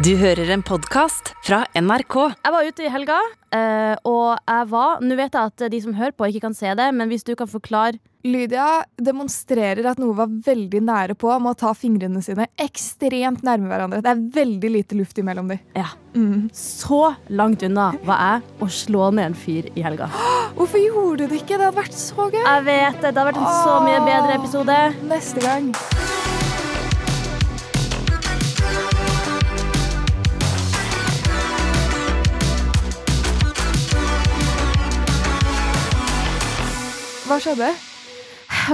Du hører en podkast fra NRK. Jeg var ute i helga, eh, og jeg var Nå vet jeg at de som hører på, ikke kan se det, men hvis du kan forklare Lydia demonstrerer at noe var veldig nære på med å ta fingrene sine ekstremt nærme hverandre. Det er veldig lite luft imellom dem. Ja. Så langt unna var jeg å slå ned en fyr i helga. Hvorfor gjorde du det ikke? Det hadde vært så gøy. Jeg vet det. Det hadde vært en så mye bedre episode. Neste gang. Hva skjedde?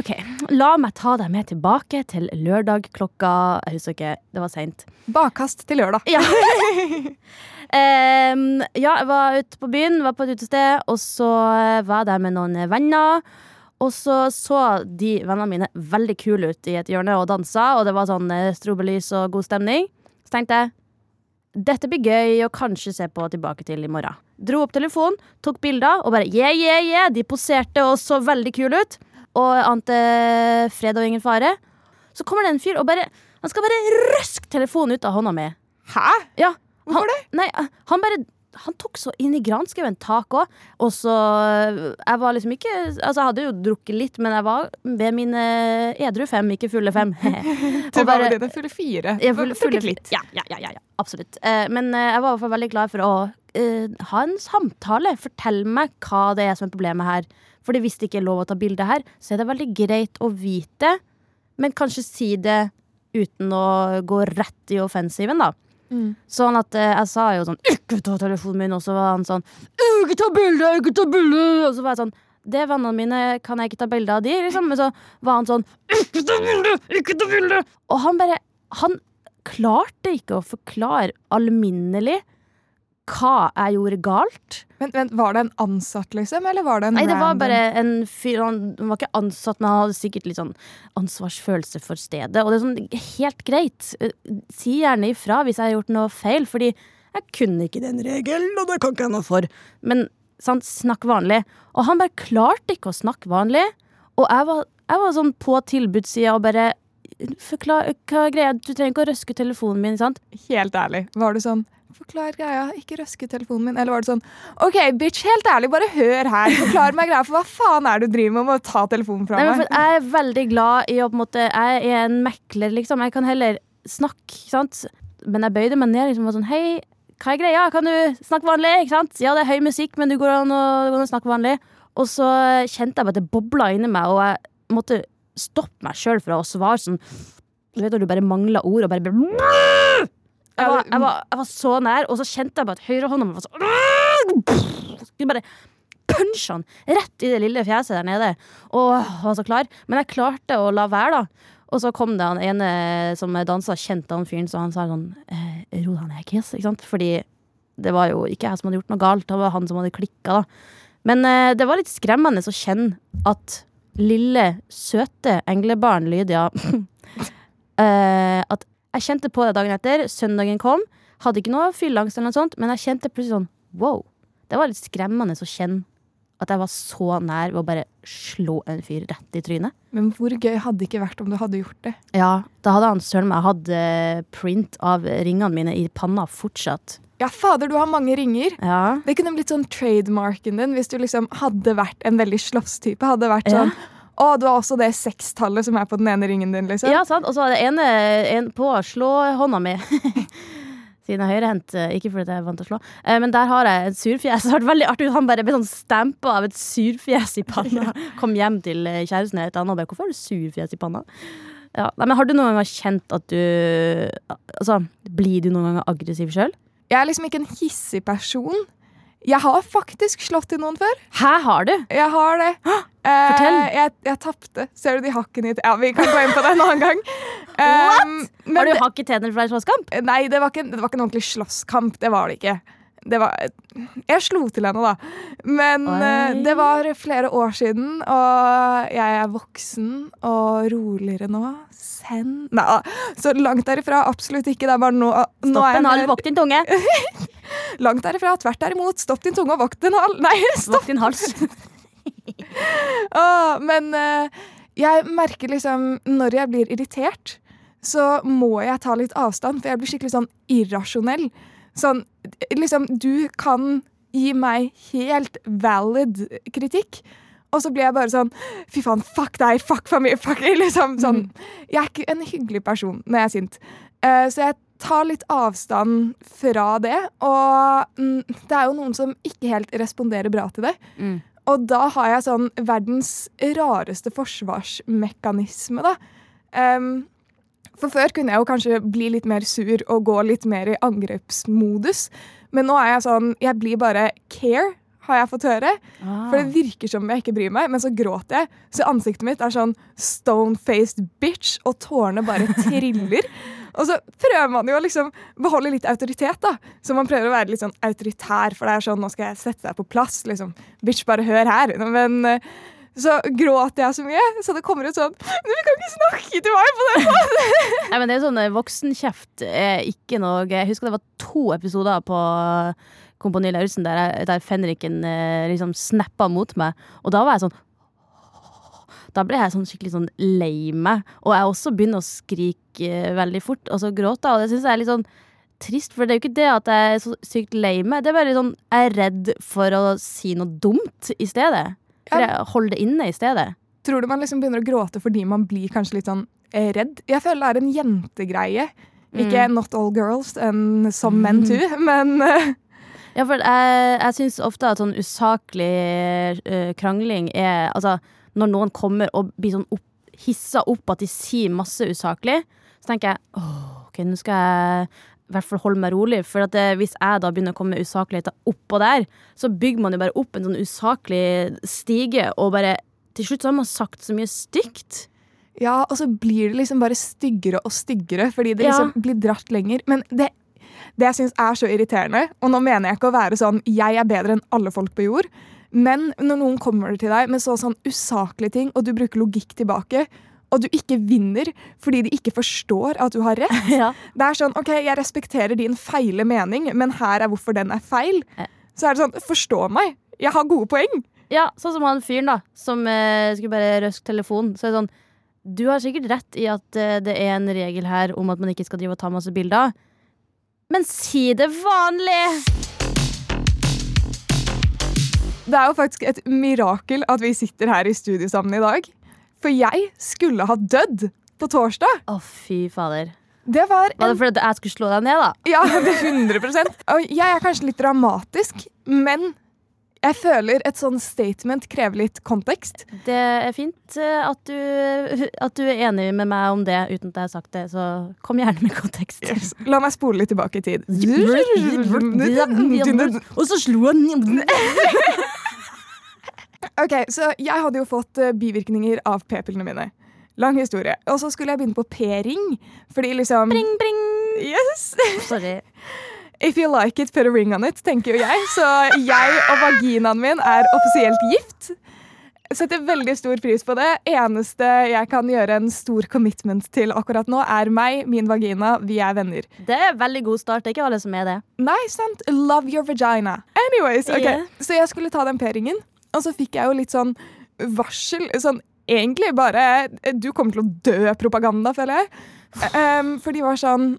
Ok, La meg ta deg med tilbake til lørdag klokka Jeg husker ikke, det var seint. Bakkast til lørdag. Ja. um, ja, jeg var ute på byen, var på et utested, og så var jeg der med noen venner. Og så så de vennene mine veldig kule ut i et hjørne og dansa, og det var sånn eh, strobelys og god stemning. Så tenkte jeg dette blir gøy å kanskje se på tilbake til i morgen. Dro opp telefonen, tok bilder og bare yeah, yeah, yeah. De poserte og så veldig kule ut. Og ante fred og ingen fare. Så kommer det en fyr og bare Han skal bare røske telefonen ut av hånda mi. Hæ? Ja, Hvorfor det? Nei, han bare Han tok så inn i granskauen tak òg. Og så Jeg var liksom ikke Altså, jeg hadde jo drukket litt, men jeg var ved mine edru fem, ikke fulle fem. Du var ved dine fulle fire. jeg full, full, Drukket litt. Ja, ja, ja, ja, ja absolutt. Eh, men eh, jeg var i hvert fall veldig glad for å uh, ha en samtale. Fortell meg hva det er som er problemet her. Fordi hvis det ikke er lov å ta bilde her, så er det veldig greit å vite, men kanskje si det uten å gå rett i offensiven, da. Mm. Sånn at eh, jeg sa jo sånn 'Ikke ta telefonen min', og så var han sånn 'Ikke ta bilde, ikke ta bilde', og så var jeg sånn det er vennene mine, kan jeg ikke ta bilde av de? Liksom? Men så var han sånn Ikke ta bilde! Ikke ta bilde! Og han bare Han klarte ikke å forklare alminnelig hva jeg gjorde galt. Men, men, Var det en ansatt, liksom? Eller var det en Nei, det var bare en fyr Han var ikke ansatt, men han hadde sikkert litt sånn ansvarsfølelse for stedet. Og det er sånn helt greit. Eh, Si gjerne ifra hvis jeg har gjort noe feil, fordi jeg kunne ikke den regelen, og det kan ikke jeg noe for. Men sant, snakk vanlig. Og han bare klarte ikke å snakke vanlig. Og jeg var, jeg var sånn på tilbudssida og bare Forklar, hva er greia? Du trenger ikke å røske telefonen min, sant? Helt ærlig. Var du sånn Forklar greia, ikke røske telefonen min. Eller var det sånn OK, bitch, helt ærlig, bare hør her. Forklar meg greia, for hva faen er det du driver med med å ta telefonen fra Nei, meg? jeg er veldig glad i å på en måte Jeg er en mekler, liksom. Jeg kan heller snakke, sant. Men jeg bøyde meg ned liksom, og sånn Hei, hva er greia? Kan du snakke vanlig? Ikke sant? Ja, det er høy musikk, men du går an å, går an å snakke vanlig. Og så kjente jeg bare at det bobla inni meg, og jeg måtte stoppe meg sjøl fra å svare sånn Du vet når du bare mangler ord og bare jeg var, jeg, var, jeg var så nær, og så kjente jeg bare at høyrehånda mi var sånn Skulle bare punche han rett i det lille fjeset der nede. Og var så klar. Men jeg klarte å la være, da. Og så kom det han ene som dansa, kjente han fyren, så han sa sånn eh, Ro deg ned, Kiss. Ikke sant? Fordi det var jo ikke jeg som hadde gjort noe galt, det var han som hadde klikka, da. Men eh, det var litt skremmende å kjenne at lille, søte englebarn Lydia eh, At jeg kjente på det dagen etter. Søndagen kom. Hadde ikke noe fylleangst, eller noe sånt, men jeg kjente plutselig sånn wow. Det var litt skremmende å kjenne at jeg var så nær ved å bare slå en fyr rett i trynet. Men hvor gøy hadde det ikke vært om du hadde gjort det? Ja, da hadde han søren meg hatt eh, print av ringene mine i panna fortsatt. Ja, fader, du har mange ringer. Ja. Det kunne blitt sånn trademarken din hvis du liksom hadde vært en veldig slåsstype. Hadde vært Ja. Å, du har også det sekstallet som er på den ene ringen din, liksom. Ja, sant? Og så var det ene en på slåhånda mi. Siden jeg er høyrehendt, eh, ikke fordi jeg er vant til å slå. Eh, Men der har jeg et surfjes. Det har vært veldig artig. Han bare ble sånn stampa av et surfjes i panna. Kom hjem til eh, kjæresten et annet og bare 'Hvorfor har du surfjes i panna?' Ja. Nei, men har du noen gang kjent at du Altså, blir du noen ganger aggressiv sjøl? Jeg er liksom ikke en hissig person. Jeg har faktisk slått til noen før. Hæ, har du? Jeg har det. Fortell. Eh, jeg jeg tapte. Ser du de hakkene i Ja, vi kan gå inn på det en annen gang. Um, Har du hakk i tennene fra en slåsskamp? Nei, det var, ikke, det var ikke en ordentlig slåsskamp. Det var det ikke. Det var, jeg slo til henne, da. Men Oi. eh, det var flere år siden, og jeg er voksen og roligere nå. Send Nei, så langt derifra. Absolutt ikke. Det er bare nå, Stopp en halv din tunge. Langt derifra. Tvert derimot. Stopp din tunge og vokt din hals. Nei, stopp! Vokt din hals. Åh, men eh, jeg merker liksom Når jeg blir irritert, så må jeg ta litt avstand, for jeg blir skikkelig sånn irrasjonell. Sånn, liksom, du kan gi meg helt valid kritikk. Og så blir jeg bare sånn Fy faen, fuck deg, fuck familie, fuck liksom, sånn. Jeg er ikke en hyggelig person når jeg er sint. Uh, så jeg tar litt avstand fra det. Og mm, det er jo noen som ikke helt responderer bra til det. Mm. Og da har jeg sånn verdens rareste forsvarsmekanisme, da. Um, for før kunne jeg jo kanskje bli litt mer sur og gå litt mer i angrepsmodus. Men nå er jeg sånn Jeg blir bare care, har jeg fått høre. Ah. For det virker som jeg ikke bryr meg, men så gråter jeg. Så ansiktet mitt er sånn stone-faced bitch, og tårene bare triller. Og så prøver man jo å liksom beholde litt autoritet, da. Så man prøver å være litt sånn autoritær, for det er sånn nå skal jeg sette deg på plass. liksom. Bitch, bare hør her. Men eh, så gråter jeg så mye, så det kommer ut sånn Du kan ikke snakke til meg på den måten! Nei, men det er sånn eh, Voksenkjeft er ikke noe Jeg husker det var to episoder på Kompani Lauritzen der, der fenriken eh, liksom snappa mot meg. Og da var jeg sånn Da ble jeg sånn skikkelig sånn lei meg. Og jeg også begynner å skrike eh, veldig fort, og så gråte jeg. Og det syns jeg er litt sånn trist, for det er jo ikke det at jeg er så sykt lei meg. Det er bare sånn jeg er redd for å si noe dumt i stedet. For Ja. jeg holder det inne i stedet. Tror du man liksom begynner å gråte fordi man blir kanskje litt sånn eh, redd? Jeg føler det er en jentegreie. Ikke not all girls and some men too, men uh... Ja, for jeg, jeg syns ofte at sånn usaklig uh, krangling er Altså, når noen kommer og blir sånn opp, hissa opp at de sier masse usaklig, så tenker jeg åh, ok, nå skal jeg i hvert fall holde meg rolig. For det, hvis jeg da begynner å komme med usakligheter oppå der, så bygger man jo bare opp en sånn usaklig stige, og bare til slutt så har man sagt så mye stygt. Ja, og så blir det liksom bare styggere og styggere fordi det Ja. liksom blir dratt lenger. Men det, det jeg syns er så irriterende, og nå mener jeg ikke å være sånn jeg er bedre enn alle folk på jord, men når noen kommer til deg med så sånn usaklige ting, og du bruker logikk tilbake, og du ikke vinner fordi de ikke forstår at du har rett Ja. Det er sånn, ok, jeg respekterer din feile mening, men her er hvorfor den er feil. Så er det sånn, forstå meg. Jeg har gode poeng. Ja, sånn som han fyren da Som eh, skulle bare røske telefonen Så er det sånn Du har sikkert rett i at eh, det er en regel her Om at man ikke skal drive og ta masse bilder Men si det vanlig Det er jo faktisk et mirakel at vi sitter her i studio sammen i dag. For jeg skulle ha dødd på torsdag. Å fy fader Det var Var det en, fordi jeg skulle slå deg ned da? Ja, det er 100 Og jeg er kanskje litt dramatisk, men jeg føler et sånn statement krever litt kontekst. Det er fint eh, at du, at du er enig med meg om det Uten at jeg har sagt det Så kom gjerne med kontekst La meg spole litt tilbake i tid. Og så slo han Ok, så Jeg hadde jo fått eh, bivirkninger av p-pillene mine. Lang historie. Og så skulle jeg begynne på p-ring. Fordi liksom Bring, bring Yes! Sorry If you like it, put a ring on it, tenker jo jeg. Så jeg og vaginaen min er offisielt gift. Setter veldig stor pris på det. Eneste jeg kan gjøre en stor commitment til akkurat nå, er meg, min vagina, vi er venner. Det er veldig god start Det er ikke alle som er det Nei, sant? Love your vagina. Anyways, ok. Yeah. Så jeg skulle ta den p-ringen, og så fikk jeg jo litt sånn varsel. Sånn egentlig bare Du kommer til å dø-propaganda, føler jeg. Um, for de var sånn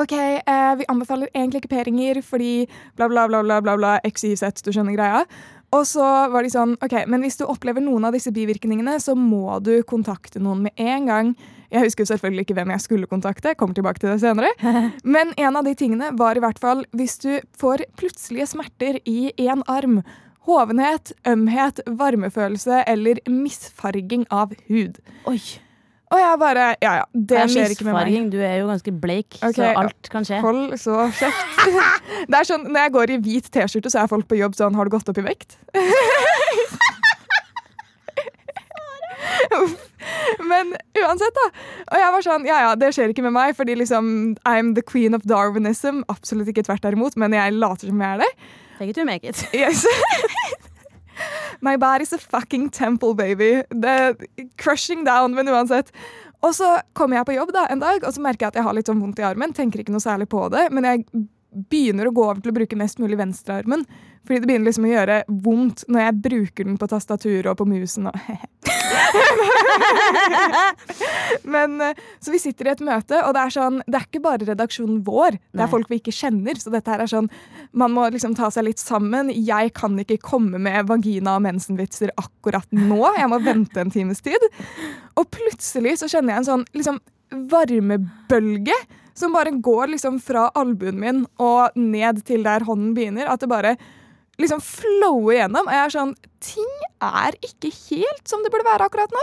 OK, eh, vi anbefaler egentlig ikke p-ringer fordi bla, bla, bla, bla, bla, bla, XYZ, du skjønner greia. Og så var de sånn OK, men hvis du opplever noen av disse bivirkningene, så må du kontakte noen med en gang. Jeg husker selvfølgelig ikke hvem jeg skulle kontakte, kommer tilbake til det senere. Men en av de tingene var i hvert fall hvis du får plutselige smerter i én arm, hovenhet, ømhet, varmefølelse eller misfarging av hud. Oi Og jeg bare Ja ja, det er skjer ikke med meg. Du er jo ganske bleik, okay, så alt kan skje. Hold så kjeft. Det er sånn, Når jeg går i hvit T-skjorte, så er folk på jobb sånn Har du gått opp i vekt? Men uansett, da. Og jeg var sånn Ja ja, det skjer ikke med meg, fordi liksom I'm the queen of Darwinism. Absolutt ikke tvert derimot, men jeg later som jeg er det. Take it du make it. Yes. My body's a fucking temple, baby. Det crushing down, men uansett. Og så kommer jeg på jobb da, en dag, og så merker jeg at jeg har litt sånn vondt i armen. Tenker ikke noe særlig på det, men jeg begynner å gå over til å bruke mest mulig venstrearmen. Fordi det begynner liksom å gjøre vondt når jeg bruker den på tastaturet og på musen. Og Men eh, Så vi sitter i et møte, og det er sånn Det er ikke bare redaksjonen vår, det Nei. er folk vi ikke kjenner. Så dette her er sånn Man må liksom ta seg litt sammen. Jeg kan ikke komme med vagina- og mensenvitser akkurat nå. Jeg må vente en times tid. Og plutselig så kjenner jeg en sånn liksom varmebølge som bare går liksom fra albuen min og ned til der hånden begynner. At det bare liksom flower gjennom. Og jeg er sånn Ting er ikke helt som det burde være akkurat nå.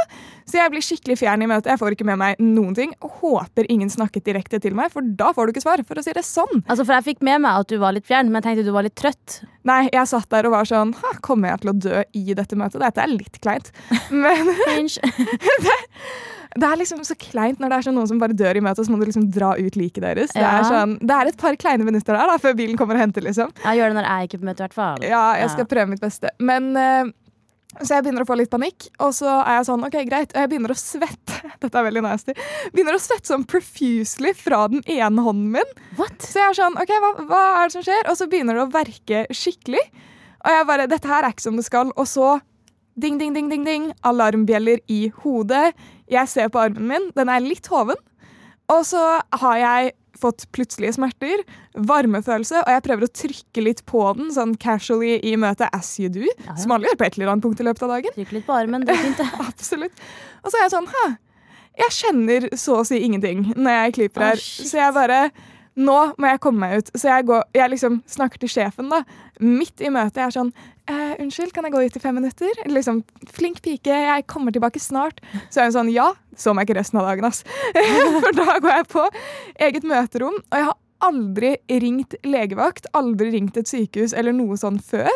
Så jeg blir skikkelig fjern i møtet. Jeg får ikke med meg noen ting. Og håper ingen snakket direkte til meg, for da får du ikke svar. For å si det sånn. Altså, for jeg fikk med meg at du var litt fjern, men jeg tenkte du var litt trøtt. Nei, jeg satt der og var sånn «Hæ, Kommer jeg til å dø i dette møtet? Dette er litt kleint. Men det er liksom så kleint når det er sånn noen som bare dør i møtet, så må du liksom dra ut liket deres. Det, er sånn, det er et par kleine minutter der da, før bilen kommer og henter, liksom. Jeg gjør det når jeg er ikke på møte, i hvert fall. Ja, jeg skal prøve mitt beste. Men uh, Så jeg begynner å få litt panikk, og så er jeg sånn OK, greit. Og jeg begynner å svette. Dette er veldig nasty. Begynner å svette sånn profusely fra den ene hånden min. What? Så jeg er sånn OK, hva, hva er det som skjer? Og så begynner det å verke skikkelig. Og jeg bare Dette her er ikke som det skal. Og så ding, ding, ding, ding, ding. Alarmbjeller i hodet. Jeg ser på armen min. Den er litt hoven. Og så har jeg fått plutselige smerter, varmefølelse, og jeg prøver å trykke litt på den sånn casually i møtet as you do, ja. som alle gjør på et eller annet punkt i løpet av dagen. Trykk litt på armen, det er fint. Absolutt. Og så er jeg sånn Hæ, jeg kjenner så å si ingenting når jeg klyper her. oh, så jeg bare Nå må jeg komme meg ut. Så jeg, går, jeg liksom snakker til sjefen da, midt i møtet. Jeg er sånn eh, Unnskyld, kan jeg gå ut i fem minutter? Liksom, Flink pike, jeg kommer tilbake snart. Så er hun sånn Ja, så meg ikke resten av dagen, ass. For da går jeg på eget møterom, og jeg har aldri ringt legevakt, aldri ringt et sykehus eller noe sånn før.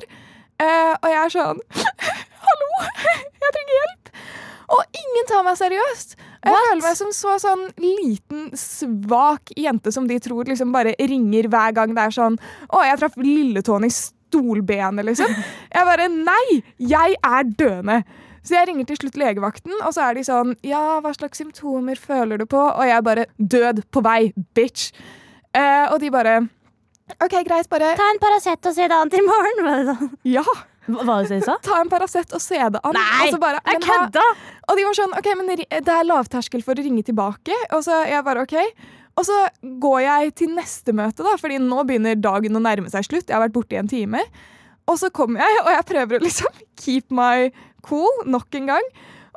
Eh, og jeg er sånn Hallo, jeg trenger hjelp! Og ingen tar meg seriøst. Og Jeg føler meg som så sånn liten, svak jente som de tror liksom bare ringer hver gang det er sånn Å, jeg traff lilletåen i stolbenet, liksom. Jeg bare Nei! Jeg er døende. Så jeg ringer til slutt legevakten, og så er de sånn Ja, hva slags symptomer føler du på? Og jeg bare Død på vei, bitch. Eh, og de bare OK, greit, bare Ta en Paracet og se det an til i morgen. Var det sånn? Ja! Hva var det du sa? Ta en Paracet og se det an. Nei, altså bare, jeg kødda! Og de var sånn, ok, men det er lavterskel for å ringe tilbake. Og så jeg bare, ok. Og så går jeg til neste møte, da, fordi nå begynner dagen å nærme seg slutt. Jeg har vært borte i en time. Og så kommer jeg, og jeg prøver å liksom keep my cool nok en gang.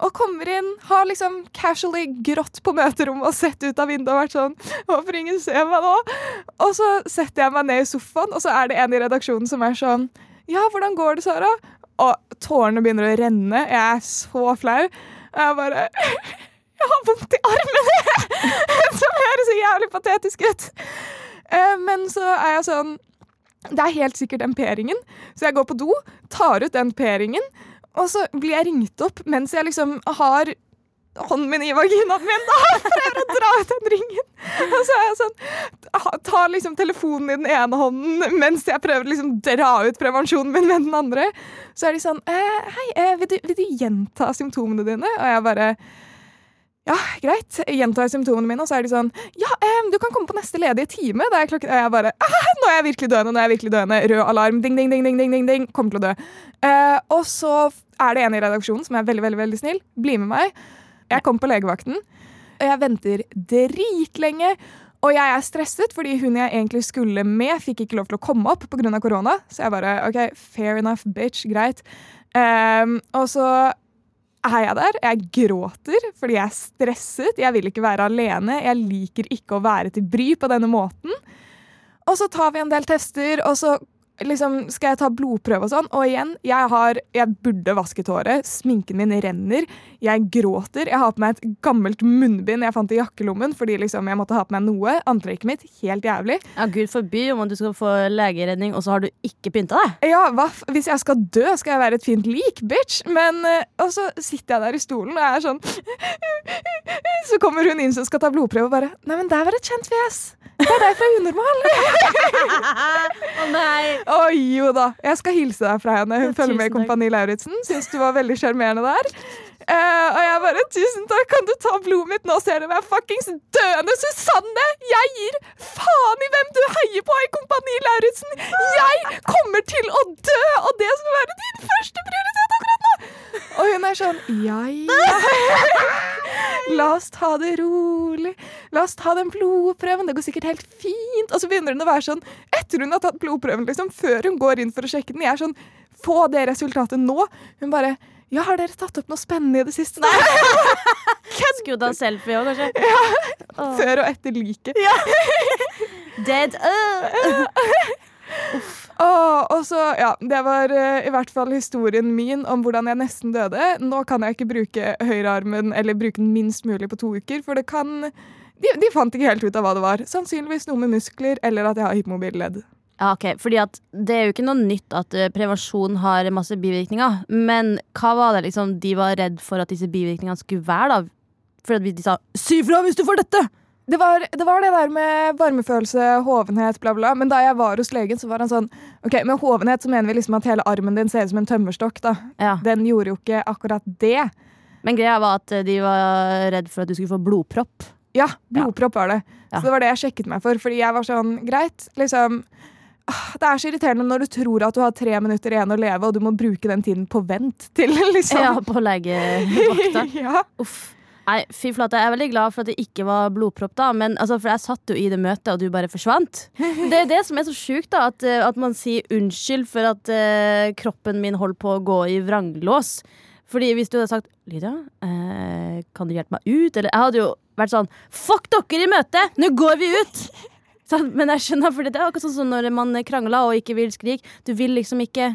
Og kommer inn, har liksom casually grått på møterommet og sett ut av vinduet og vært sånn Håper ingen ser meg nå. Og så setter jeg meg ned i sofaen, og så er det en i redaksjonen som er sånn Ja, hvordan går det, Sara? Og tårene begynner å renne. Jeg er så flau. Og jeg bare Jeg har vondt i armen! Som høres så jævlig patetisk ut. Eh, Men så er jeg sånn Det er helt sikkert den P-ringen. Så jeg går på do, tar ut den P-ringen, og så blir jeg ringt opp mens jeg liksom har hånden min i vaginaen min da, og prøver å dra ut den ringen. Og så er jeg sånn Tar liksom telefonen i den ene hånden mens jeg prøver å liksom dra ut prevensjonen min med den andre. Så er de sånn eh, Hei, eh, vil, du, vil du gjenta symptomene dine? Og jeg bare ja, greit. Gjentar symptomene mine, og så er de sånn Ja, um, du kan komme på neste ledige time. Det er klokken Og jeg bare ah, Nå er jeg virkelig døende, nå er jeg virkelig døende. Rød alarm. Ding, ding, ding, ding, ding, ding, ding. Kommer til å dø. Uh, og så er det en i redaksjonen som er veldig, veldig, veldig snill. Bli med meg. Jeg kommer på legevakten. Og jeg venter dritlenge. Og jeg er stresset, fordi hun jeg egentlig skulle med, fikk ikke lov til å komme opp pga. korona. Så jeg bare OK, fair enough, bitch. Greit. Um, og så er jeg der. Jeg gråter fordi jeg er stresset. Jeg vil ikke være alene. Jeg liker ikke å være til bry på denne måten. Og så tar vi en del tester, og så liksom skal jeg ta blodprøve og sånn. Og igjen, jeg, har, jeg burde vasket håret. Sminken min renner. Jeg gråter. Jeg har på meg et gammelt munnbind jeg fant i jakkelommen fordi liksom jeg måtte ha på meg noe. Antrekket mitt, helt jævlig. Ja, Gud forby om at du skal få legeredning, og så har du ikke pynta deg. Ja, hva, Hvis jeg skal dø, skal jeg være et fint lik, bitch. Men, eh, Og så sitter jeg der i stolen og jeg er sånn Så kommer hun inn som skal ta blodprøve og bare Nei, men der var et kjent fjes. Det er deg fra Unormal. Å nei! Å jo da. Jeg skal hilse deg fra henne. Hun Ja, følger med i. Kompani Lauritzen. Syns du var veldig sjarmerende der. Eh, og jeg bare Tusen takk, kan du ta blodet mitt? Nå ser du meg fuckings døende, Susanne! Jeg gir faen i hvem du heier på i Kompani Lauritzen, jeg kommer til å dø, og det skal være din første prioritet akkurat nå! Og hun er sånn Ja, ja. La oss ta det rolig. La oss ta den blodprøven. Det går sikkert helt fint. Og så begynner hun å være sånn etter hun har tatt blodprøven, liksom, før hun går inn for å sjekke den. Jeg er sånn Få det resultatet nå. Hun bare Ja, har dere tatt opp noe spennende i det siste? Skrudd av selfie òg, kanskje. Åh. Før og etter liket. Dead. Uh. Åh, og så, ja, Det var uh, i hvert fall historien min om hvordan jeg nesten døde. Nå kan jeg ikke bruke høyrearmen eller bruke den minst mulig på to uker, for det kan de, de fant ikke helt ut av hva det var. Sannsynligvis noe med muskler eller at jeg har hypomobilledd. Ja, ok, fordi at Det er jo ikke noe nytt at eh, prevensjon har masse bivirkninger. Men hva var det liksom de var redd for at disse bivirkningene skulle være? da? For at de sa 'si fra hvis du får dette'! Det var, det var det der med varmefølelse, hovenhet, bla, bla. Men da jeg var hos legen, så var han sånn Ok, med hovenhet så mener vi liksom at hele armen din ser ut som en tømmerstokk, da. Ja. Den gjorde jo ikke akkurat det. Men greia var at eh, de var redd for at du skulle få blodpropp. Ja, blodpropp var det. Ja. Så det var det jeg sjekket meg for. Fordi jeg var sånn, greit, liksom Det er så irriterende når du tror at du har tre minutter igjen å leve, og du må bruke den tiden på vent til, liksom. Ja, på legevakta. ja. Uff. Nei, fy flate. Jeg er veldig glad for at det ikke var blodpropp, da. Men, altså, for jeg satt jo i det møtet, og du bare forsvant. Det er det som er så sjukt, da. At, eh, at man sier unnskyld for at uh, kroppen min holder på å gå i vranglås. Fordi hvis du hadde sagt Lydia, eh, kan du hjelpe meg ut? Eller jeg hadde jo vært sånn Fuck dere i møtet! Nå går vi ut! Sånn, men jeg skjønner, for det er akkurat sånn som når man krangler og ikke vil skrike. Du vil liksom ikke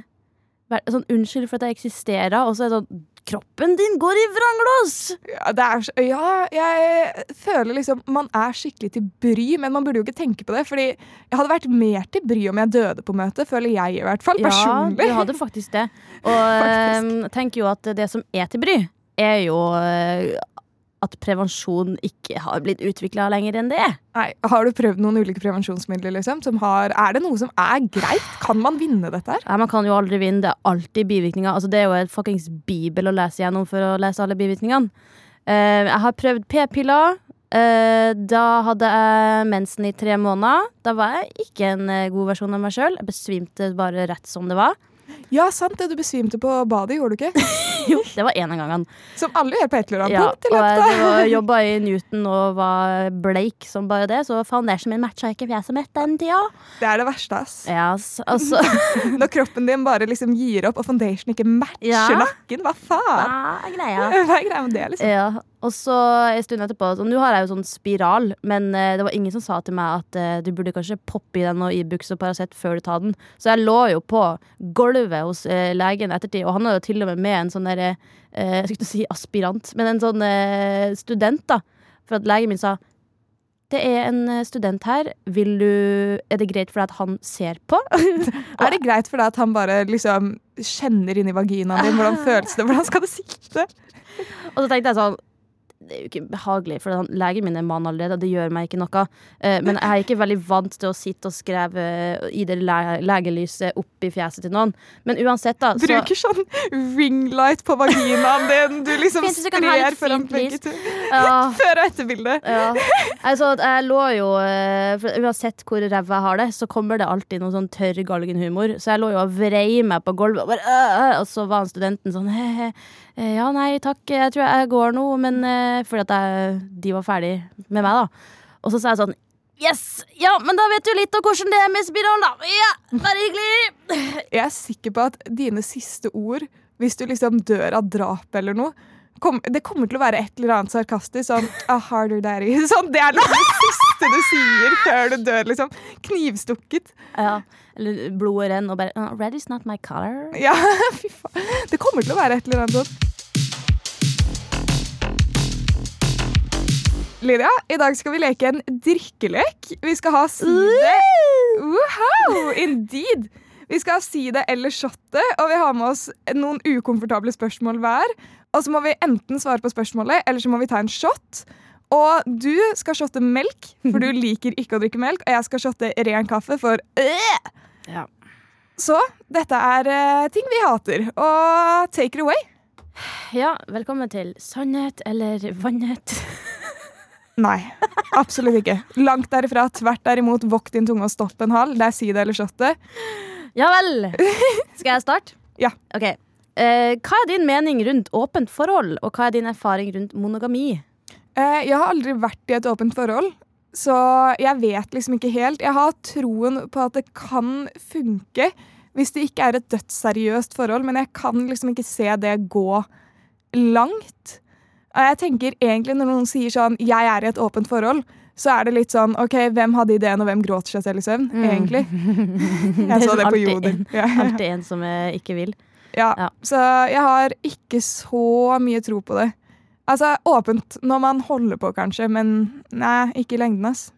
være sånn Unnskyld for at jeg eksisterer, og så er det sånn Kroppen din går i vranglås! Ja, det er, ja, jeg føler liksom Man er skikkelig til bry, men man burde jo ikke tenke på det. Fordi jeg hadde vært mer til bry om jeg døde på møtet, føler jeg i hvert fall. Personlig. Ja, du hadde faktisk det. Og Faktisk. tenker jo at det som er til bry, er jo eh, at prevensjon ikke har blitt utvikla lenger enn det. Nei, har du prøvd noen ulike prevensjonsmidler? liksom? Som har, er det noe som er greit? Kan man vinne dette her? Nei, man kan jo aldri vinne, det er alltid bivirkninger. Altså, det er jo et fuckings bibel å lese gjennom for å lese alle bivirkningene. Uh, jeg har prøvd p-piller. Uh, da hadde jeg mensen i tre måneder. Da var jeg ikke en eh, god versjon av meg sjøl. Jeg besvimte bare rett som det var. Ja, sant det. Du besvimte på badet, gjorde du ikke? Jo, det var en av gangene. Som alle gjør på et eller annet Ja, punkt i løpet av jobba i Newton og var bleik som bare det, så foundationen min matcha ikke fjeset mitt den tida. Det er det verste, ass. Ja, altså Når kroppen din bare liksom gir opp, og foundation ikke matcher Ja. nakken. Hva faen? Hva er greia? Hva er greia med det, liksom? Ja, og så en stund etterpå så Nå har jeg jo sånn spiral, men eh, det var ingen som sa til meg at eh, du burde kanskje poppe i den og Ibux og Paracet før du tar den. Så jeg lå jo på gulvet hos eh, legen ettertid, og han hadde jo til og med med en sånn derre eh, Jeg skulle ikke si aspirant, men en sånn eh, student, da. For at legen min sa det er en eh, student her. Vil du Er det greit for deg at han ser på? Er det greit for deg at han bare liksom kjenner inn i vaginaen din? Hvordan føles det? Hvordan skal det sikte? Og så tenkte jeg sånn Det er jo ikke behagelig, for legen min er mann allerede, og det gjør meg ikke noe. Eh, men jeg er ikke veldig vant til å sitte og skrive i det legelyset opp i fjeset til noen. Men uansett, da. Så, Bruker sånn ringlight på vaginaen din. Du liksom sprer foran begge to. ja, Før- og etterbildet. ja. Altså, jeg lå jo eh, Uansett hvor ræva jeg har det, så kommer det alltid noe sånn tørr galgenhumor. Så jeg lå jo og vrei meg på gulvet, og, bare, øh, øh, og så var han studenten sånn he-he. Eh, Ja, nei, takk, jeg tror jeg går nå, men eh, fordi at jeg, de var ferdig med meg, da. Og så sa jeg sånn Yes! Ja, men da vet du litt om hvordan det er med spiral, da. Ja, Bare hyggelig. Jeg er sikker på at dine siste ord, hvis du liksom dør av drap eller noe kom, Det kommer til å være et eller annet sarkastisk. Sånn A harder daddy. Sånn, det er liksom det siste du sier før du dør. liksom Knivstukket. Ja, eller blodet renner og bare uh, Red is not my color. Ja, fy faen. Det kommer til å være et eller annet sånt. Lydia, i dag skal vi leke en drikkelek. Vi skal ha side Wow, Indeed! Vi skal ha side eller shotte, og vi har med oss noen ukomfortable spørsmål hver. Og så må vi enten svare på spørsmålet, eller så må vi ta en shot. Og du skal shotte melk, for du liker ikke å drikke melk. Og jeg skal shotte ren kaffe, for øh! Ja. Så dette er eh, ting vi hater. Og take it away. ja, velkommen til Sannhet eller vannhet. Nei, absolutt ikke. Langt derifra. Tvert derimot, vokt din tunge og stopp en hal. Det er si det eller shotte. Ja vel. Skal jeg starte? Ja. Ok. Eh, hva er din mening rundt åpent forhold, og hva er din erfaring rundt monogami? Eh, jeg har aldri vært i et åpent forhold, så jeg vet liksom ikke helt. Jeg har troen på at det kan funke hvis det ikke er et dødsseriøst forhold, men jeg kan liksom ikke se det gå langt. Jeg tenker egentlig Når noen sier sånn 'jeg er i et åpent forhold', så er det litt sånn OK, hvem hadde ideen, og hvem gråter seg selv i søvn? Mm. Egentlig. Jeg så det på joden Jodel. Ja. Alltid en som eh, ikke vil. Ja, Ja. Så jeg har ikke så mye tro på det. Altså, Åpent når man holder på, kanskje, men nei, ikke i lengden. ass.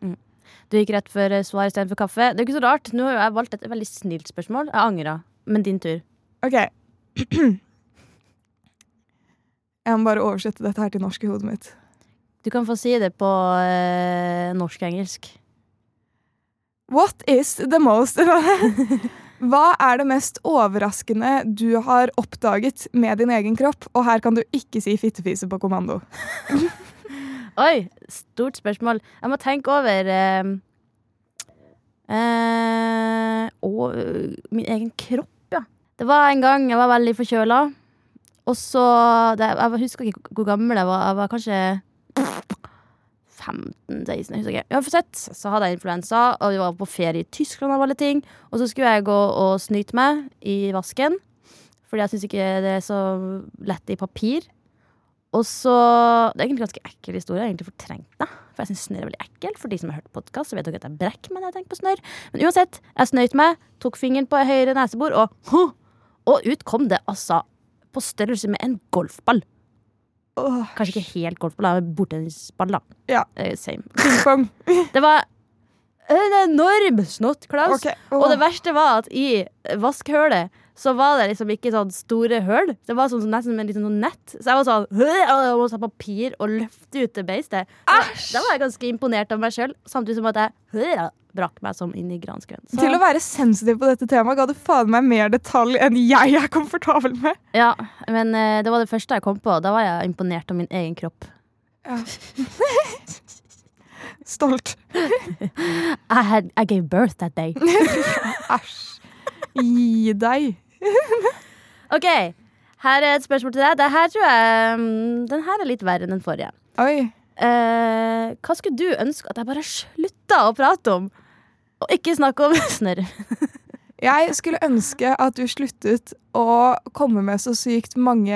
Du gikk rett for eh, svar istedenfor kaffe. Det er ikke så rart. Nå har jeg valgt et veldig snilt spørsmål. Jeg angrer. Men din tur. OK. Jeg må bare oversette dette her til norsk i hodet mitt. Du kan få si det på eh, norsk-engelsk. What is the most Hva er det mest overraskende du har oppdaget med din egen kropp? Og her kan du ikke si fittefise på kommando. Oi, stort spørsmål. Jeg må tenke over eh, eh, og, øh, min egen kropp, ja. Det var en gang jeg var veldig forkjøla. Og så det, Jeg husker ikke hvor gammel jeg var. Jeg var kanskje 15-16, jeg husker ikke. Uansett så hadde jeg influensa, og vi var på ferie i Tyskland av alle ting. Og så skulle jeg gå og snyte meg i vasken, fordi jeg syns ikke det er så lett i papir. Og så Det er egentlig en ganske ekkel historie. Jeg har egentlig fortrengt det. For jeg syns snørr er veldig ekkelt. For de som har hørt podkast, vet dere at jeg brekker meg når jeg tenker på snørr. Men uansett, jeg snøyt meg, tok fingeren på høyre nesebor, og Og ut kom det altså på størrelse med en golfball. Åh, Kanskje ikke helt golfball, bordtennisball, da. Ja. Uh, same. Ping-pong. Det var en enorm snott, Klaus. Oh. Og det verste var at i vaskehølet så var det liksom ikke sånn store høl. Det var sånn, sånn nesten som en liten sånn nett. Så jeg var sånn og jeg måtte ta papir og løfte ut det beistet. Da var jeg ganske imponert av meg sjøl, samtidig som at jeg brakk meg som inn i granskauen. Til å være sensitiv på dette temaet ga du faen meg mer detalj enn jeg er komfortabel med. Ja, men eh, det var det første jeg kom på. Da var jeg imponert av min egen kropp. Stolt. I, had, I gave birth that day. Æsj. Gi deg. OK, her er et spørsmål til deg. Det her tror jeg mm, Den her er litt verre enn den forrige. Oi. Eh, hva skulle du ønske at jeg bare slutta å prate om? Og ikke snakke om snørr. Jeg skulle ønske at du sluttet å komme med så sykt mange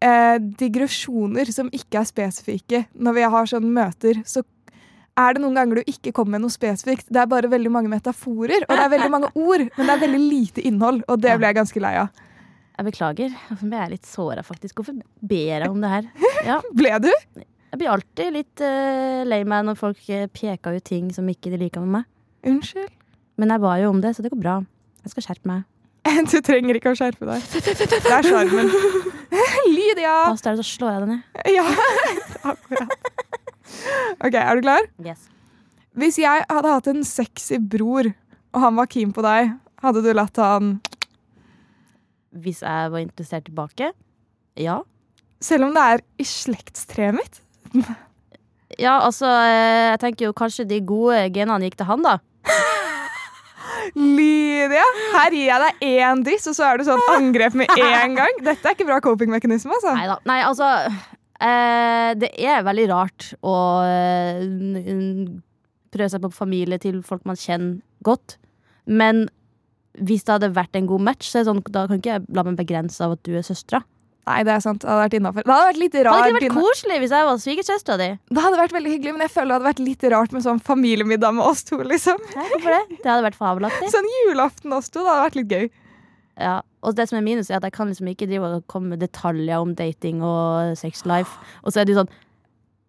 eh, digresjoner som ikke er spesifikke. Når vi har sånne møter, så er det noen ganger du ikke kommer med noe spesifikt. Det er bare veldig mange metaforer, og det er veldig mange ord, men det er veldig lite innhold, og det ble jeg ganske lei av. Jeg beklager. Jeg er litt såra, faktisk? Hvorfor ber jeg om det her? Ja, Ble du? jeg blir alltid litt uh, lei meg når folk uh, peker ut ting som ikke de liker med meg. Unnskyld. Men jeg ba jo om det, så det går bra. Jeg skal skjerpe meg. Du trenger ikke å skjerpe deg. Det er sjarmen. Lydia! Pass deg, så slår jeg deg ned. Ja, akkurat. OK, er du klar? Yes. Hvis jeg hadde hatt en sexy bror, og han var keen på deg, hadde du latt han Hvis jeg var interessert tilbake? Ja. Selv om det er i slektstreet mitt? Ja, altså, eh, jeg tenker jo kanskje de gode genene gikk til han, da. Lydia, her gir jeg deg én diss, og så er du sånn angrep med en gang. Dette er ikke bra coping-mekanisme, altså. Neida. Nei, altså Det er veldig rart å eh, prøve seg på familie til folk man kjenner godt. Men hvis det hadde vært en god match, så er sånn, da kan ikke jeg la meg begrense av at du er søstera. Nei, det er sant. Det hadde vært innafor. Det hadde vært litt Hadde rart. ikke det vært koselig hvis jeg var svigersøstera di? Det hadde vært veldig hyggelig, men jeg føler det hadde vært litt rart med sånn familiemiddag med oss to, liksom. Nei, hvorfor det? Det hadde vært fabelaktig. Sånn julaften oss to, det hadde vært litt gøy. Ja, og det som er minus, er at jeg kan liksom ikke drive og komme med detaljer om dating og sex life. Og så er det jo sånn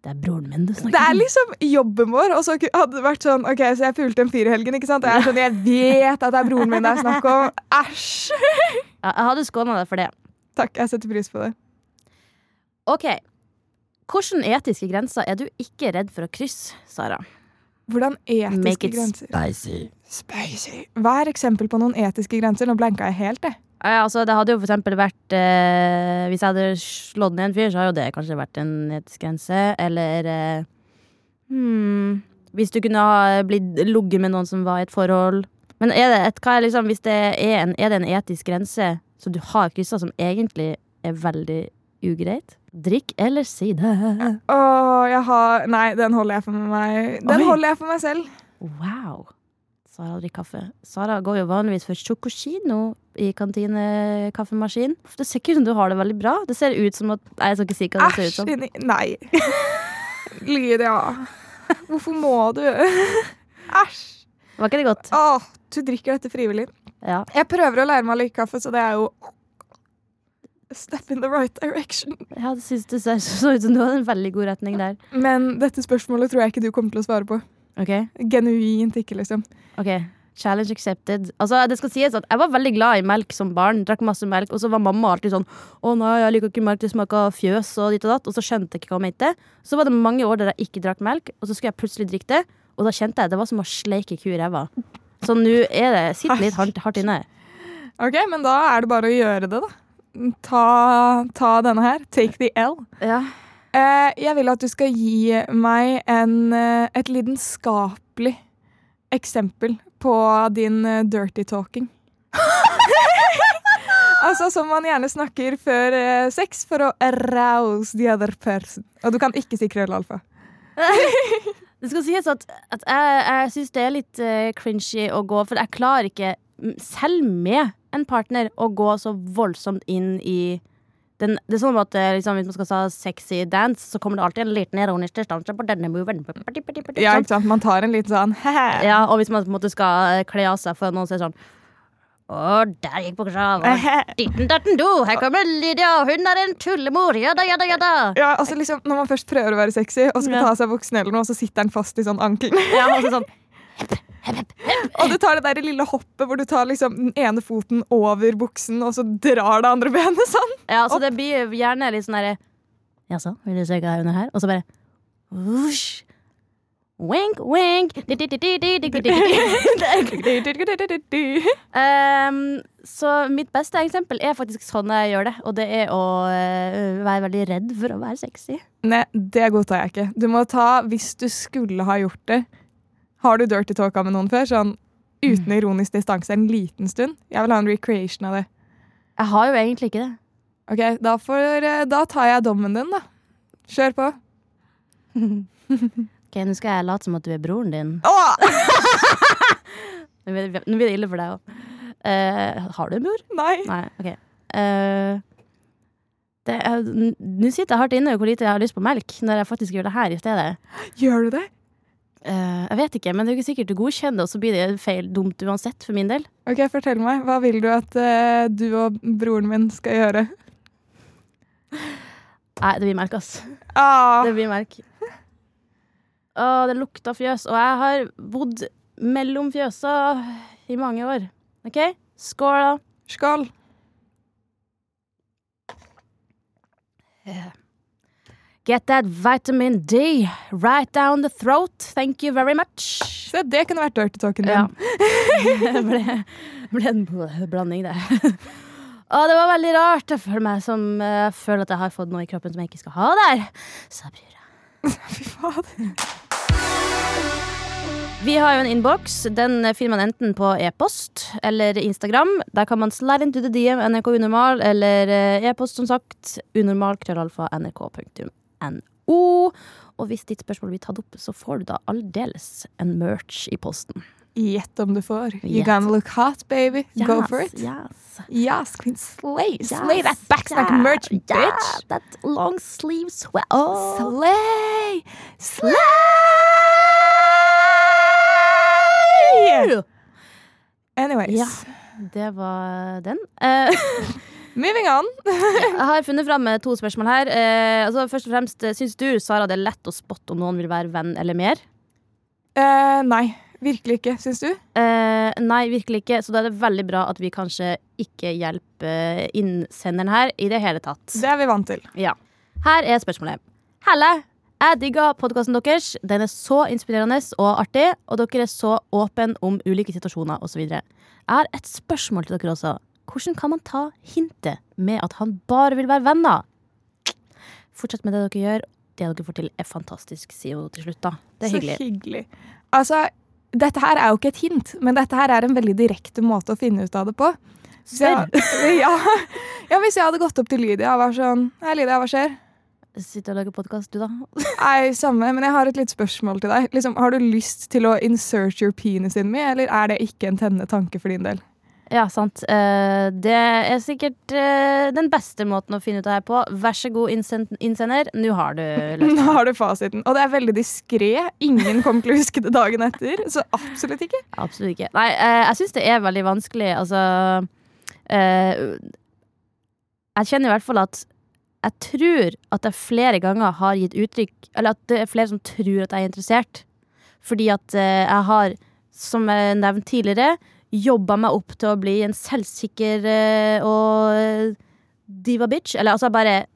Det er broren min du snakker om. Det er liksom jobben vår, og så hadde det vært sånn OK, så jeg pulte en fyr i helgen, ikke sant? Og jeg er sånn, jeg vet at det er broren min det er snakk om. Æsj! Ja, jeg hadde skåna deg for det. Takk, jeg setter pris på det. OK. Hvilke etiske grenser er du ikke redd for å krysse, Sara? Hvordan etiske grenser? Make it grenser Spicy. Spicy. Hva er eksempel på noen etiske grenser? Nå blanka jeg helt, det. Ja, altså, det hadde jo for eksempel vært eh, Hvis jeg hadde slått ned en fyr, så hadde jo det kanskje vært en etisk grense. Eller eh, hmm, Hvis du kunne ha blitt ligget med noen som var i et forhold. Men er det, et, er liksom, hvis det er, en, er det en etisk grense som du har kryssa, som egentlig er veldig ugreit? Drikk eller si det. Åh, jeg har Nei, den holder jeg for meg. Den Oi. holder jeg for meg selv. Wow. Sara drikker kaffe. Sara går jo vanligvis for Chocosino i kantinekaffemaskin. Det ser ikke ut som du har det veldig bra. Det ser ut som at Nei, Jeg skal ikke si hva det ser ut som. Æsj! Nei. Lydia. Hvorfor må du Æsj. Var ikke det godt? Åh, du drikker dette frivillig. Ja. Jeg prøver å lære meg å like kaffe, så det er jo step in the right direction. Ja, det synes det ser så ut som du hadde en veldig god retning der. Men dette spørsmålet tror jeg ikke du kommer til å svare på. Ok, Genuint ikke, liksom. ok Challenge accepted. Altså, det skal sies at Jeg var veldig glad i melk som barn. Drakk masse melk Og så var mamma alltid sånn 'Å nei, jeg liker ikke melk, det smaker fjøs' og ditt og datt. Og så skjønte jeg ikke hva hun mente. Så var det mange år der jeg ikke drakk melk, og så skulle jeg plutselig drikke det. Og da kjente jeg det var som å sleike ku i ræva. Så nå er det sitter litt hardt, hardt inne. Ok, men da er det bare å gjøre det, da. Ta, ta denne her. Take the L. Ja. Eh, jeg vil at du skal gi meg en, eh, et lidenskapelig eksempel på din eh, dirty talking. altså som man gjerne snakker før sex for å arouse the other person. Og du kan ikke si krøllalfa. Det skal sies at, at jeg, jeg syns det er litt uh, cringy å gå, for jeg klarer ikke, selv med en partner, å gå så voldsomt inn i den, det er sånn at eh, liksom, Hvis man skal ha sexy dance, så kommer det alltid en liten ironisk distanse på denne moven. Ja, ikke sant? Man tar en liten sånn he-he. Ja, og hvis man på en måte skal eh, kle av seg for noen, så er det sånn Å, der gikk buksa og Ditten datten do, her kommer Lydia, hun er en tullemor. Jada, jada, jada. Ja, altså liksom Når man først prøver å være sexy og skal Ja. ta av seg buksene, eller noe, så sitter den fast i sånn ankelen. Ja, og sånn Og du tar det der lille hoppet hvor du tar liksom den ene foten over buksen, og så drar det andre benet sånn. Ja, så det blir gjerne litt sånn derre Jaså, vil du se hva er under her? Og så bare Whoosh. Wink, wink. um, så mitt beste eksempel er faktisk sånn jeg gjør det. Og det er å eh, være veldig redd for å være sexy. Nei, det godtar jeg ikke. Du må ta, hvis du skulle ha gjort det Har du dirty talka med noen før? Sånn uten ironisk distanse en liten stund? Jeg vil ha en recreation av det. Jeg har jo egentlig ikke det. Ok, da, får, eh, da tar jeg dommen din, da. Kjør på. Ok, Nå skal jeg late som at du er broren din. Åh! Nå blir det, nå blir det ille for deg òg. har du en bror? Nei. Nei, ok. Eh, n- Nå sitter jeg hardt inne hvor lite jeg har lyst på melk, når jeg faktisk gjør det her i stedet. Gjør du det? Eh, jeg vet ikke, men det er jo ikke sikkert du godkjenner det, og så blir det feil dumt uansett, for min del. Ok, Fortell meg. Hva vil du at uh, du og broren min skal gjøre? Nei, det blir merk, ass. Ah, Det blir merk. Å, det lukter fjøs, og jeg har bodd mellom fjøsa i mange år. OK? Skål, da. skål. Get that vitamin D right down the throat. Thank you very much. Se, det kunne vært dirty talken din. Ja. det ble, ble en bl- blanding, det. Og det var veldig rart. Føler meg som Jeg føler at jeg har fått noe i kroppen som jeg ikke skal ha der. Så jeg bryr meg. Fy faen. Vi har jo en innboks. Den finner man enten på e-post eller Instagram. Der kan man slide into the DM NRK Unormal, eller eh, e-post, som sagt. Unormal, krøllalfa, nrk.no. Og hvis ditt spørsmål blir tatt opp, så får du da aldeles en merch i posten. Gjett om du får. You yes. gonna look hot, baby. Go for it. Yes. Yes, Queen Slay. Yes, Slay that backstack yeah, merch, yeah, bitch. that long sleeve sweat. Oh. Slay! Slay! Anyways. Ja. Det var den. Eh, Moving on. jeg har funnet fram med to spørsmål her. Eh, altså først og fremst, eh, Syns du Sara, det er lett å spotte om noen vil være venn eller mer? Eh, nei, virkelig ikke. Syns du? Eh, nei, virkelig ikke. Så da er det veldig bra at vi kanskje ikke hjelper innsenderen her i det hele tatt. Det er vi vant til. Ja. Her er spørsmålet. Helle, jeg digger podkasten deres. Den er så inspirerende og artig, og dere er så åpne om ulike situasjoner osv. Jeg har et spørsmål til dere også. Hvordan kan man ta hintet med at han bare vil være venner? Fortsett med det dere gjør. Det dere får til, er fantastisk, sier hun til slutt. da. Det er Så hyggelig. hyggelig. Altså, dette her er jo ikke et hint, men dette her er en veldig direkte måte å finne ut av det på. Så jeg- ja, ja, hvis jeg hadde gått opp til Lydia og var sånn Hei, Lydia, hva skjer? Sitter og lager podkast, du, da? Nei, samme, men jeg har et litt spørsmål til deg. Liksom, har du lyst til å insert your penis in me, eller er det ikke en tennende tanke for din del? Ja, sant. Eh, det er sikkert eh, den beste måten å finne ut det her på. Vær så god, innsender. Nå har du løsningen. Nå har du fasiten. Og det er veldig diskré. Ingen kommer til å huske det dagen etter. Så absolutt ikke. Absolutt ikke. Nei, eh, jeg syns det er veldig vanskelig. Altså Jeg kjenner i hvert fall at jeg tror at jeg flere ganger har gitt uttrykk Eller at det er flere som tror at jeg er interessert. Fordi at jeg har, som jeg nevnte tidligere, jobba meg opp til å bli en selvsikker eh, og diva bitch. Eller altså bare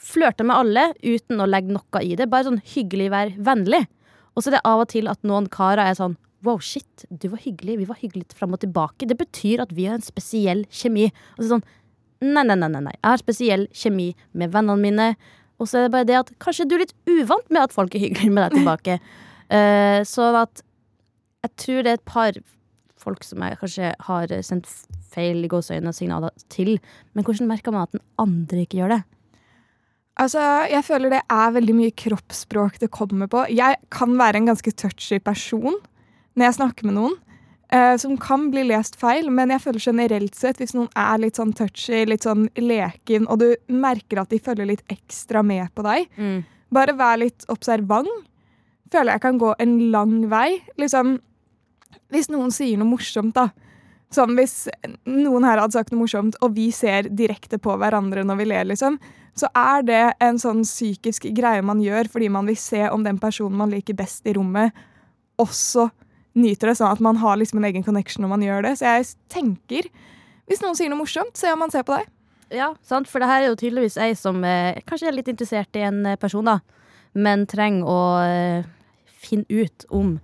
flørte med alle uten å legge noe i det. Bare sånn hyggelig, vær vennlig. Og så er det av og til at noen karer er sånn Wow, shit, du var hyggelig. Vi var hyggelige fram og tilbake. Det betyr at vi har en spesiell kjemi. Og så sånn Nei, nei, nei, nei, nei. Jeg har spesiell kjemi med vennene mine. Og så er det bare det at kanskje du er litt uvant med at folk er hyggelige med deg tilbake. uh, sånn at jeg tror det er et par folk som jeg kanskje har sendt feil i gåseøyne signaler til. Men hvordan merker man at den andre ikke gjør det? Altså, Jeg føler det er veldig mye kroppsspråk det kommer på. Jeg kan være en ganske touchy person når jeg snakker med noen. eh, som kan bli lest feil, men jeg føler generelt sett hvis noen er litt sånn touchy, litt sånn leken, og du merker at de følger litt ekstra med på deg, bare vær litt observant. Føler jeg kan gå en lang vei. Liksom, hvis noen sier noe morsomt, da. Sånn hvis noen her hadde sagt noe morsomt, og vi ser direkte på hverandre når vi ler, liksom, så er det en sånn psykisk greie man gjør fordi man vil se om den personen man liker best i rommet, også nyter det, sånn at man har liksom en egen connection når man gjør det. Så jeg tenker, hvis noen sier noe morsomt, se om man ser på deg. Ja, sant? For det her er jo tydeligvis ei som eh, kanskje er litt interessert i en eh, person, da. Men trenger å eh, finne ut om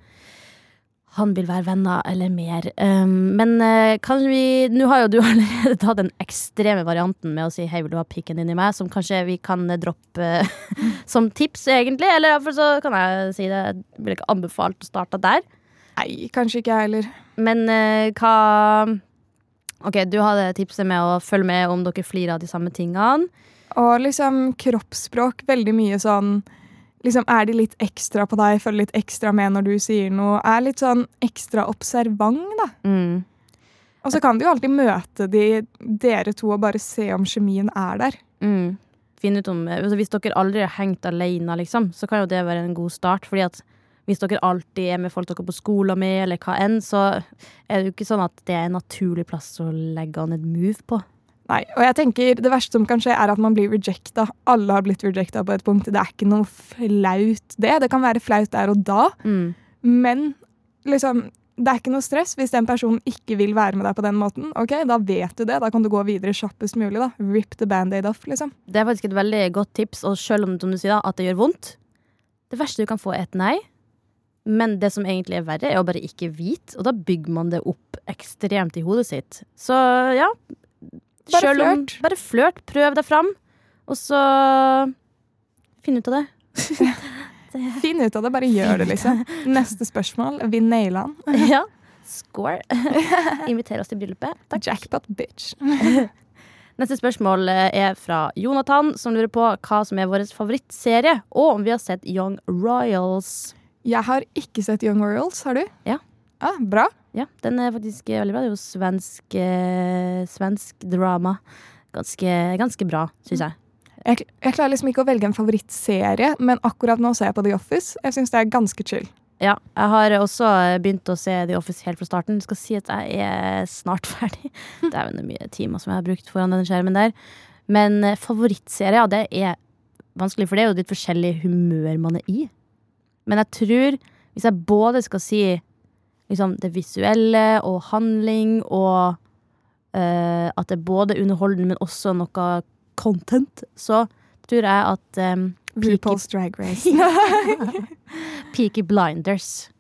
han vil være venner eller mer. Um, men eh, kan vi Nå har jo du allerede tatt den ekstreme varianten med å si 'hei, vil du ha pikken din i meg', som kanskje vi kan eh, droppe som tips, egentlig. Eller iallfall så kan jeg si det. Jeg vil ikke anbefalt å starte der. Nei, kanskje ikke jeg heller. Men eh, hva Ok, du hadde tipset med å følge med om dere flirer av de samme tingene. Og liksom kroppsspråk, veldig mye sånn Liksom, Er de litt ekstra på deg, følger litt ekstra med når du sier noe? Er litt sånn ekstra observant, da. Mm. Og så kan du jo alltid møte de, dere to og bare se om kjemien er der. Mm. Finne ut om, altså hvis dere aldri har hengt alene, liksom, så kan jo det være en god start. Fordi at hvis dere alltid er med folk dere er på skolen med, eller hva enn, så er det jo ikke sånn at det er en naturlig plass å legge an et move på. Nei, og jeg tenker Det verste som kan skje, er at man blir rejecta. Alle har blitt rejecta på et punkt. Det er ikke noe flaut, det. Det kan være flaut der og da, Mm. men liksom det er ikke noe stress hvis den personen ikke vil være med deg på den måten. Ok, Da vet du det. Da kan du gå videre kjappest mulig. da. Rip the band-aid off, liksom. Det er faktisk et veldig godt tips, og selv om som du sier da, at det gjør vondt Det verste du kan få, er et nei. Men det som egentlig er verre, er å bare ikke vite, og da bygger man det opp ekstremt i hodet sitt. Så ja. Bare flørt. Bare flørt. Prøv deg fram, og så finn ut av det. Finn ut av det, bare gjør det, liksom. Neste spørsmål. Vi naila den. ja. Score. Inviter oss til bryllupet. Takk. Jackpot bitch. Neste spørsmål eh, er fra Jonathan, som lurer på hva som er vår favorittserie, og om vi har sett Young Royals. Jeg har ikke sett Young Royals, har du? Ja. Ah, bra. Ja, den er faktisk veldig bra. Det er jo svensk, eh, svensk drama. Ganske, ganske bra, syns jeg. Jeg, jeg klarer liksom ikke å velge en favorittserie, men akkurat nå ser jeg på The Office. Jeg syns det er ganske chill. Ja, jeg har også eh, begynt å se The Office helt fra starten. Skal si at jeg er snart ferdig. Det er jo mye timer som jeg har brukt foran den skjermen der. Men eh, favorittserie, ja, det er vanskelig, for det er jo litt forskjellig humør man er i. Men jeg tror, hvis jeg både skal si liksom det visuelle og handling, og eh, at det er både underholdende, men også noe content, så tror jeg at um, RuPaul's Drag Race. Peaky Blinders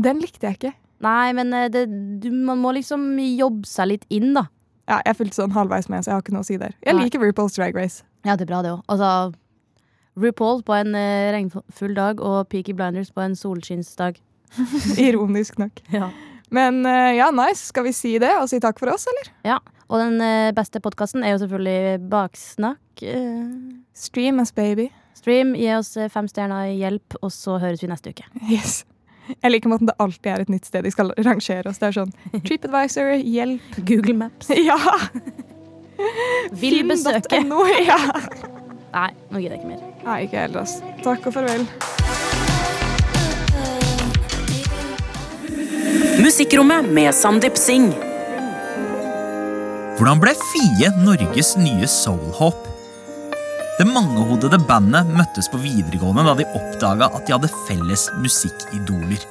Den likte jeg ikke. Nei, men eh, det, du, man må liksom jobbe seg litt inn, da. Ja, jeg fulgte sånn halvveis med, så jeg har ikke noe å si der. Jeg Nei. liker RuPaul's Drag Race. Ja, det er bra, det òg. Altså, RuPaul på en eh, regnfull dag og Peaky Blinders på en solskinnsdag. Ironisk nok. Ja. Men eh, ja, nice. Skal vi si det og si takk for oss, eller? Ja. Og den eh, beste podkasten er jo selvfølgelig Baksnakk. eh, Stream us, baby. stream, gi oss fem stjerner, hjelp, og så høres vi neste uke. Yes. Jeg liker måten det alltid er et nytt sted de skal rangere oss. Det er sånn TripAdvisor, hjelp. Google Maps. Ja! Vil besøke. Finn.no, Ja. Nei, nå gidder jeg ikke mer. Nei, ikke heller, altså. Takk og farvel. Musikkrommet med Sandeep Singh. Hvordan ble Fie Norges nye soulhop? Det mangehodede bandet møttes på videregående da de oppdaga at de hadde felles musikkidoler.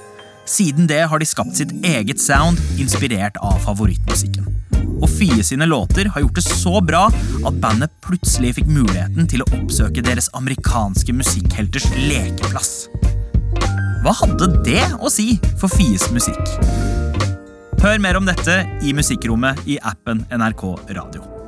Siden det har de skapt sitt eget sound, inspirert av favorittmusikken. Og Fie sine låter har gjort det så bra at bandet plutselig fikk muligheten til å oppsøke deres amerikanske musikkhelters lekeplass. Hva hadde det å si for Fies musikk? Hør mer om dette i Musikkrommet i appen NRK Radio.